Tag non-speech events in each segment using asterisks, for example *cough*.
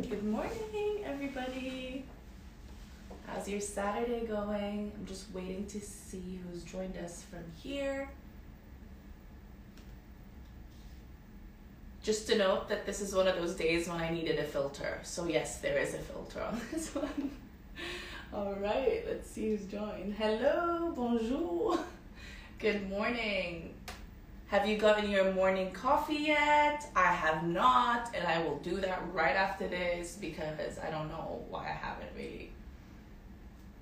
Good morning, everybody. How's your Saturday going? I'm just waiting to see who's joined us from here. Just to note that this is one of those days when I needed a filter. So, yes, there is a filter on *laughs* this one. All right, let's see who's joined. Hello, bonjour. *laughs* Good morning. Have you gotten your morning coffee yet? I have not, and I will do that right after this because I don't know why I haven't really.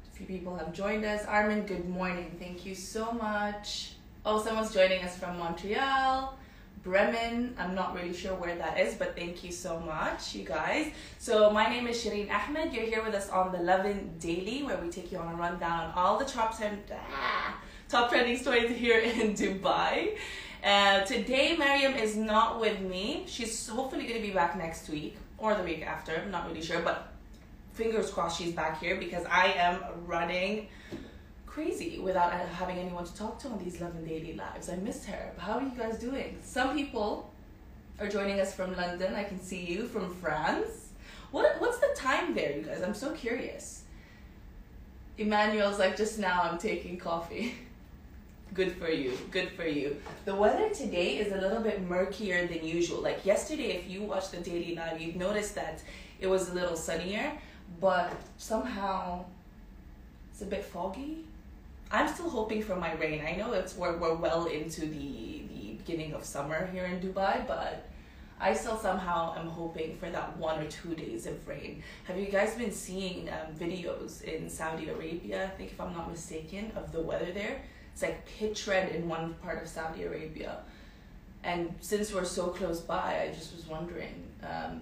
A few people have joined us. Armin, good morning. Thank you so much. Oh, someone's joining us from Montreal. Bremen, I'm not really sure where that is, but thank you so much, you guys. So, my name is Shireen Ahmed. You're here with us on the Lovin Daily, where we take you on a rundown on all the top 10, ah, top trending stories here in Dubai. Uh, today, Mariam is not with me. She's hopefully going to be back next week or the week after. I'm not really sure, but fingers crossed she's back here because I am running crazy without having anyone to talk to on these Lovin Daily lives. I miss her. How are you guys doing? Some people are joining us from London. I can see you from France. What what's the time there, you guys? I'm so curious. Emmanuel's like just now I'm taking coffee. *laughs* Good for you. Good for you. The weather today is a little bit murkier than usual. Like yesterday, if you watched the daily live, you'd notice that it was a little sunnier, but somehow it's a bit foggy. I'm still hoping for my rain. I know it's we're, we're well into the, the beginning of summer here in Dubai, but I still somehow am hoping for that one or two days of rain. Have you guys been seeing um, videos in Saudi Arabia? I think if I'm not mistaken, of the weather there it's like pitch red in one part of Saudi Arabia. And since we're so close by, I just was wondering um,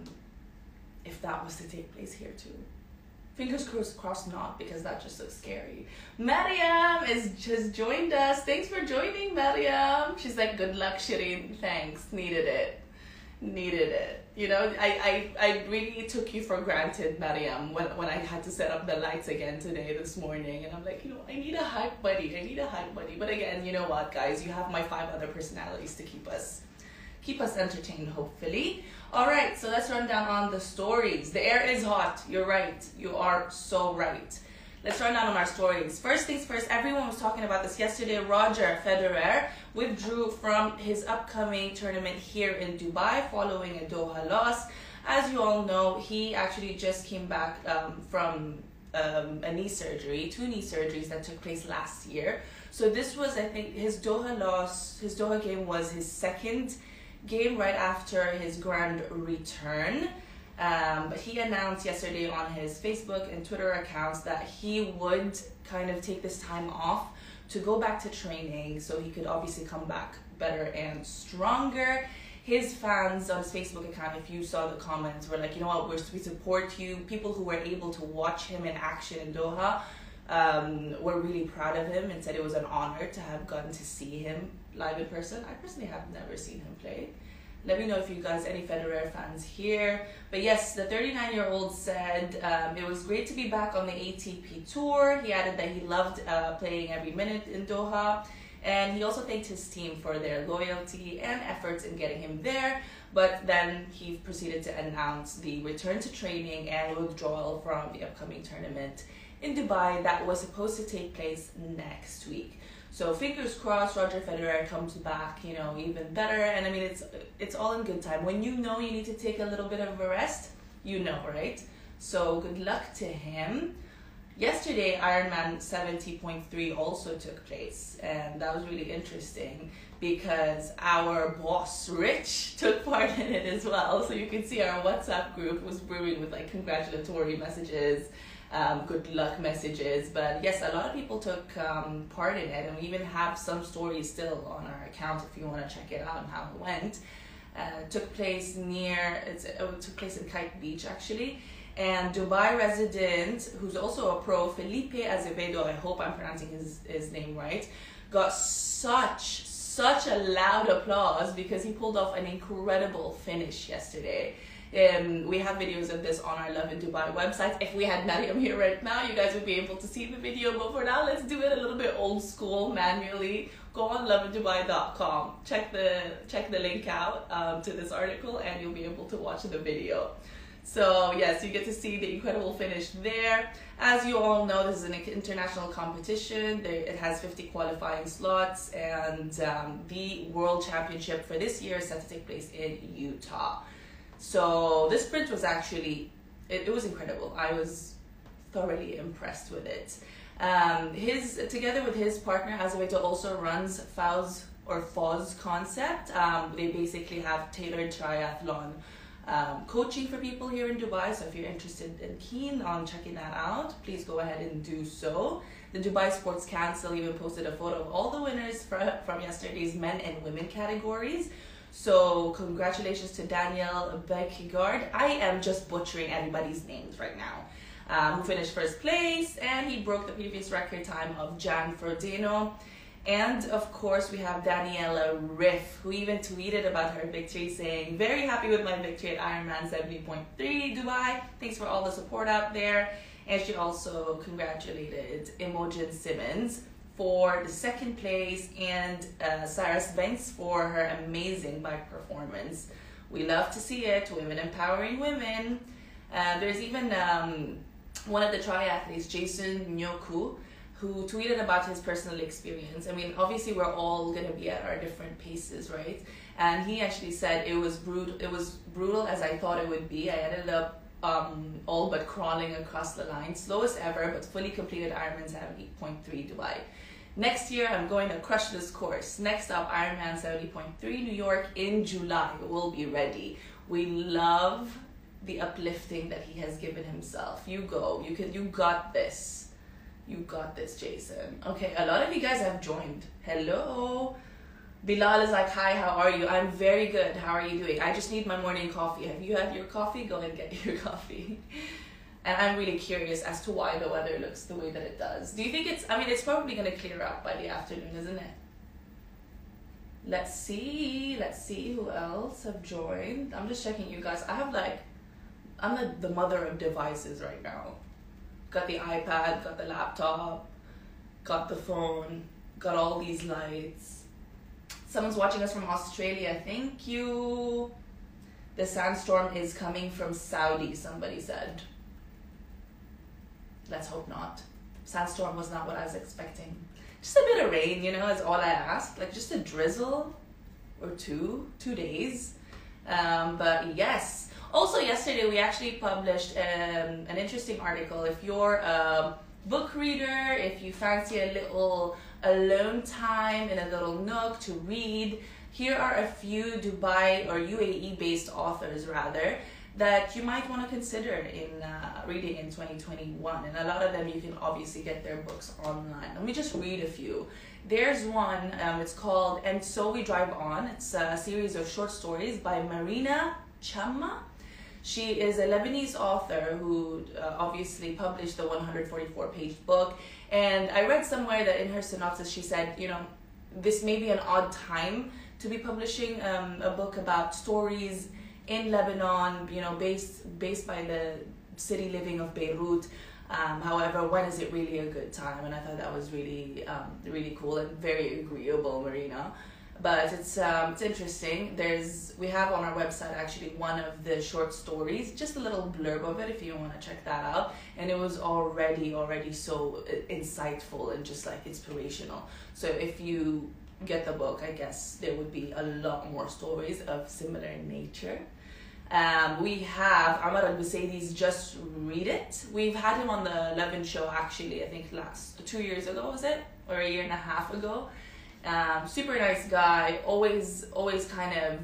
if that was to take place here too. Fingers crossed cross not, because that just looks scary. Mariam is just joined us. Thanks for joining, Mariam. She's like, good luck, Shireen. Thanks. Needed it needed it. You know, I, I, I really took you for granted, Mariam, when, when I had to set up the lights again today, this morning. And I'm like, you know, I need a hype buddy. I need a hype buddy. But again, you know what, guys? You have my five other personalities to keep us keep us entertained, hopefully. All right, so let's run down on the stories. The air is hot. You're right. You are so right. Let's run down on our stories. First things first, everyone was talking about this yesterday. Roger Federer withdrew from his upcoming tournament here in Dubai following a Doha loss. As you all know, he actually just came back um, from um, a knee surgery, two knee surgeries that took place last year. So this was, I think, his Doha loss, his Doha game was his second game right after his grand return. Um, but he announced yesterday on his Facebook and Twitter accounts that he would kind of take this time off to go back to training so he could obviously come back better and stronger. His fans on his Facebook account, if you saw the comments, were like, you know what, we're, we support you. People who were able to watch him in action in Doha um, were really proud of him and said it was an honor to have gotten to see him live in person. I personally have never seen him play. Let me know if you guys any Federer fans here. But yes, the 39 year old said um, it was great to be back on the ATP tour. He added that he loved uh, playing every minute in Doha. And he also thanked his team for their loyalty and efforts in getting him there. But then he proceeded to announce the return to training and withdrawal from the upcoming tournament in Dubai that was supposed to take place next week. So fingers crossed, Roger Federer comes back, you know, even better. And I mean, it's it's all in good time. When you know you need to take a little bit of a rest, you know, right? So good luck to him. Yesterday, Ironman 70.3 also took place, and that was really interesting because our boss Rich took part in it as well. So you can see our WhatsApp group was brewing with like congratulatory messages um, good luck messages. But yes, a lot of people took um, part in it, and we even have some stories still on our account if you want to check it out and how it went. Uh, took place near it's, it took place in Kite Beach actually. And Dubai resident, who's also a pro, Filipe Azevedo, I hope I'm pronouncing his, his name right, got such, such a loud applause because he pulled off an incredible finish yesterday. Um, we have videos of this on our Lovin Dubai website. If we had Mariam here right now, you guys would be able to see the video. But for now, let's do it a little bit old school, manually. Go on lovindubai.com. Check the check the link out um, to this article, and you'll be able to watch the video. So yes, you get to see the incredible finish there. As you all know, this is an international competition. It has 50 qualifying slots, and um, the World Championship for this year is set to take place in Utah. So this print was actually, it, it was incredible. I was thoroughly impressed with it. Um, his together with his partner Azevedo also runs FOZ or FOZ concept. Um, they basically have tailored triathlon um, coaching for people here in Dubai. So if you're interested and keen on checking that out, please go ahead and do so. The Dubai Sports Council even posted a photo of all the winners for, from yesterday's men and women categories. So congratulations to Daniel Baekkegard. I am just butchering everybody's names right now. Um, who finished first place and he broke the previous record time of Jan Frodeno. And of course, we have Daniela Ryf, who even tweeted about her victory, saying, Very happy with my victory at Ironman 70.3 Dubai. Thanks for all the support out there. And she also congratulated Imogen Simmonds for the second place and uh, Cyrus Banks for her amazing bike performance. We love to see it, women empowering women. Uh, there's even um, one of the triathletes, Jason Nyoku, who tweeted about his personal experience. I mean, obviously we're all gonna be at our different paces, right? And he actually said it was brutal. It was brutal as I thought it would be. I ended up um, all but crawling across the line, slowest ever, but fully completed Ironman 70.3 Dubai. Next year, I'm going to crush this course. Next up, Ironman 70.3 New York in July. We'll be ready. We love the uplifting that he has given himself. You go. You can. You got this you got this, Jason. Okay, a lot of you guys have joined. Hello. Bilal is like, hi, how are you? I'm very good. How are you doing? I just need my morning coffee. Have you had your coffee? Go and get *laughs* your coffee. And I'm really curious as to why the weather looks the way that it does. Do you think it's, I mean, it's probably going to clear up by the afternoon, isn't it? Let's see. Let's see who else have joined. I'm just checking you guys. I have like, I'm the, the mother of devices right now got the iPad, got the laptop, got the phone, got all these lights. Someone's watching us from Australia. Thank you. The sandstorm is coming from Saudi, somebody said. Let's hope not. Sandstorm was not what I was expecting. Just a bit of rain, you know, is all I asked. Like just a drizzle or two, two days. Um, but yes, also, yesterday we actually published um, an interesting article. If you're a book reader, if you fancy a little alone time in a little nook to read, here are a few Dubai or UAE based authors, rather, that you might want to consider in uh, reading in 2021. And a lot of them you can obviously get their books online. Let me just read a few. There's one, um, it's called And So We Drive On. It's a series of short stories by Marina Chamma she is a Lebanese author who uh, obviously published the 144 page book. And I read somewhere that in her synopsis she said, you know, this may be an odd time to be publishing um, a book about stories in Lebanon, you know, based based by the city living of Beirut. Um, however, when is it really a good time? And I thought that was really, um, really cool and very agreeable, Marina but it's um, it's interesting. There's we have on our website actually one of the short stories, just a little blurb of it if you want to check that out. And it was already already so uh, insightful and just like inspirational. So if you get the book, I guess there would be a lot more stories of similar nature. Um, we have Amar Al Busaidi's Just Read It. We've had him on the Lovin show actually, I think last two years ago, was it? Or a year and a half ago um, super nice guy, always always kind of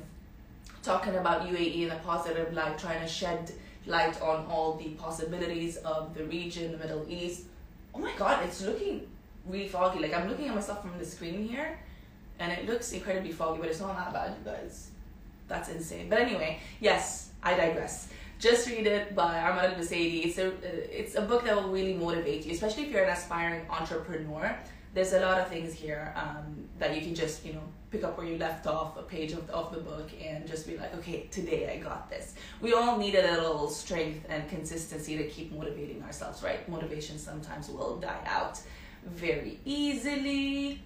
talking about UAE in a positive light, trying to shed light on all the possibilities of the region, the Middle East. Oh my god, it's looking really foggy. Like I'm looking at myself from the screen here, and it looks incredibly foggy, but it's not that bad, you guys. That's insane. But anyway, yes, I digress. Just read it by Ahmad Al Busaidi. It's a, it's a book that will really motivate you, especially if you're an aspiring entrepreneur there's a lot of things here um, that you can just you know pick up where you left off a page of, of the book and just be like okay today i got this we all need a little strength and consistency to keep motivating ourselves right motivation sometimes will die out very easily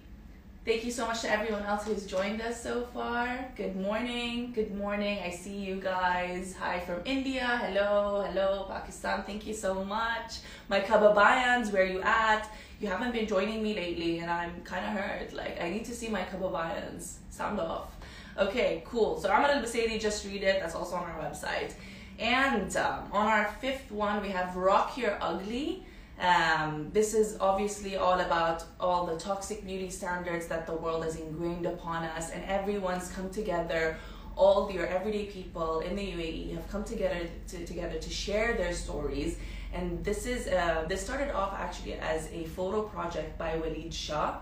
Thank you so much to everyone else who's joined us so far. Good morning. Good morning. I see you guys. Hi from India. Hello. Hello, Pakistan. Thank you so much. My kababayans, where you at? You haven't been joining me lately and I'm kind of hurt. Like, I need to see my kababayans. Sound off. Okay, cool. So Ahmad al-Basiri, just read it. That's also on our website. And um, on our fifth one, we have Rock Your Ugly. Um, this is obviously all about all the toxic beauty standards that the world has ingrained upon us, and everyone's come together. All your everyday people in the UAE have come together to, together to share their stories. And this is uh, this started off actually as a photo project by Walid Shah.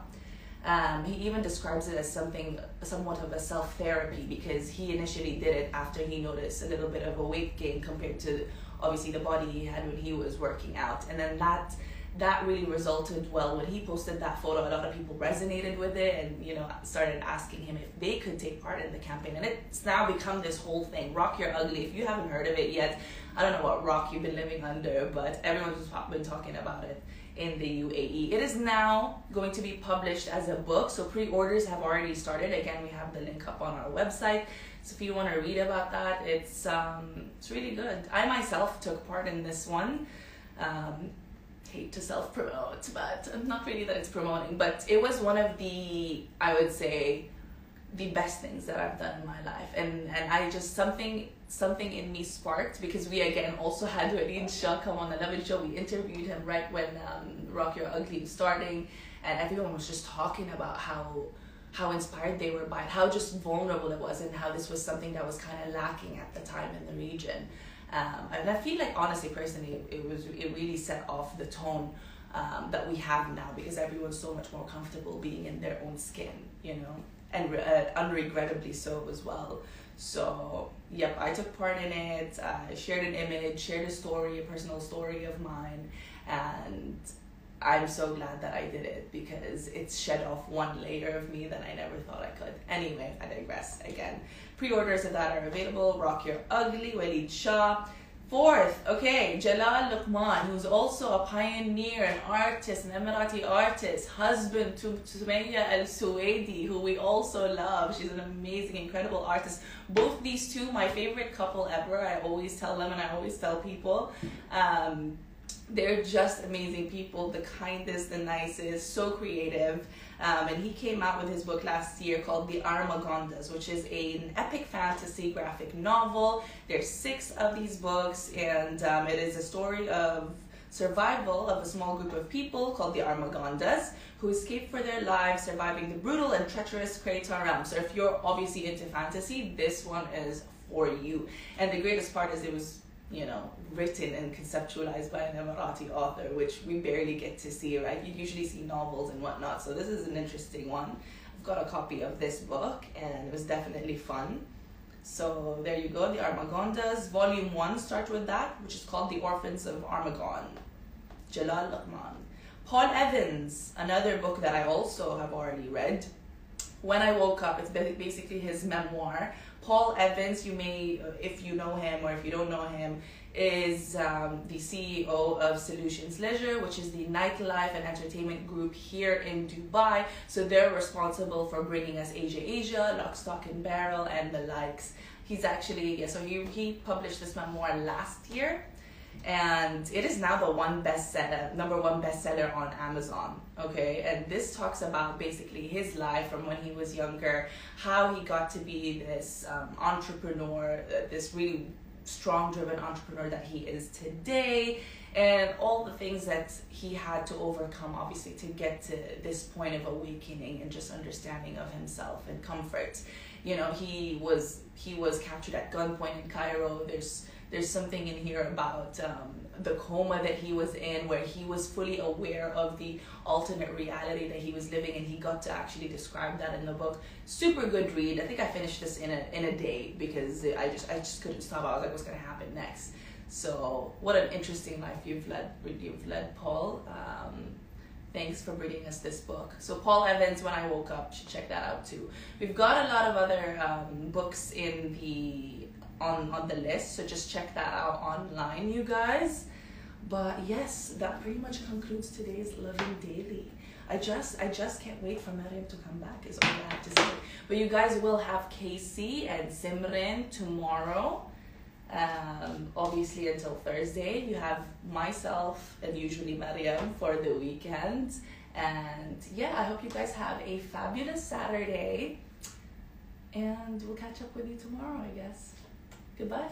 Um, he even describes it as something somewhat of a self therapy because he initially did it after he noticed a little bit of a weight gain compared to obviously the body he had when he was working out and then that that really resulted well when he posted that photo a lot of people resonated with it and you know started asking him if they could take part in the campaign and it's now become this whole thing rock your ugly if you haven't heard of it yet i don't know what rock you've been living under but everyone's been talking about it in the UAE. It is now going to be published as a book, so pre-orders have already started. Again, we have the link up on our website. So if you want to read about that, it's um, it's really good. I myself took part in this one. Um, hate to self promote, but not really that it's promoting, but it was one of the I would say the best things that I've done in my life, and and I just something something in me sparked because we again also had Walid Shah come on the Lovin show. We interviewed him right when um, Rock Your Ugly was starting, and everyone was just talking about how how inspired they were by it, how just vulnerable it was, and how this was something that was kind of lacking at the time in the region. Um, and I feel like honestly, personally, it, was it really set off the tone um, that we have now because everyone's so much more comfortable being in their own skin, you know, and uh, unregrettably so as well. So, yep, I took part in it. I shared an image, shared a story, a personal story of mine, and I'm so glad that I did it because it's shed off one layer of me that I never thought I could. Anyway, I digress again. Pre orders of that are available. Rock Your Ugly, Walid Shah. Fourth, okay, Jalal Luqman, who's also a pioneer, an artist, an Emirati artist, husband to Sumaya Al Suwaidi, who we also love. She's an amazing, incredible artist. Both these two, my favorite couple ever. I always tell them and I always tell people. Um, they're just amazing people, the kindest, the nicest, so creative. Um, and he came out with his book last year called The Armagondas, which is a, an epic fantasy graphic novel. There's six of these books, and um, it is a story of survival of a small group of people called the Armagondas who escape for their lives, surviving the brutal and treacherous Creighton realm. So if you're obviously into fantasy, this one is for you. And the greatest part is it was you know, written and conceptualized by an Emirati author, which we barely get to see, right? You usually see novels and whatnot. So this is an interesting one. I've got a copy of this book and it was definitely fun. So there you go, the Armagondas, volume one, start with that, which is called The Orphans of Armagon. Jalal Luqman. Paul Evans, another book that I also have already read. When I Woke Up, it's basically his memoir Paul Evans, you may, if you know him or if you don't know him, is um, the CEO of Solutions Leisure, which is the nightlife and entertainment group here in Dubai. So they're responsible for bringing us Asia Asia, Lock, Stock and Barrel, and the likes. He's actually, yeah, so he, he published this memoir last year and it is now the one bestseller, number one bestseller on Amazon. Okay, and this talks about basically his life from when he was younger, how he got to be this um, entrepreneur, uh, this really strong driven entrepreneur that he is today, and all the things that he had to overcome, obviously, to get to this point of awakening and just understanding of himself and comfort. You know, he was he was captured at gunpoint in Cairo. There's there's something in here about um, the coma that he was in where he was fully aware of the alternate reality that he was living and he got to actually describe that in the book. Super good read. I think i finished this in a in a day because i just i just couldn't stop. I was like what's going to happen next? So what an interesting life you've led you've led paul. Um, thanks for bringing us this book. So paul evans when i woke up should check that out too. We've got a lot of other um, books in the on on the list so just check that out online you guys But yes, that pretty much concludes today's Lovin Daily. I just I just can't wait for Mariam to come back is all I have to say. But you guys will have Casey and Simran tomorrow. Um, obviously until Thursday. You have myself and usually Mariam for the weekend. And yeah, I hope you guys have a fabulous Saturday. And we'll catch up with you tomorrow, I guess. Goodbye.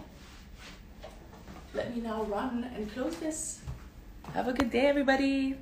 Let me now run and close this. Have a good day, everybody.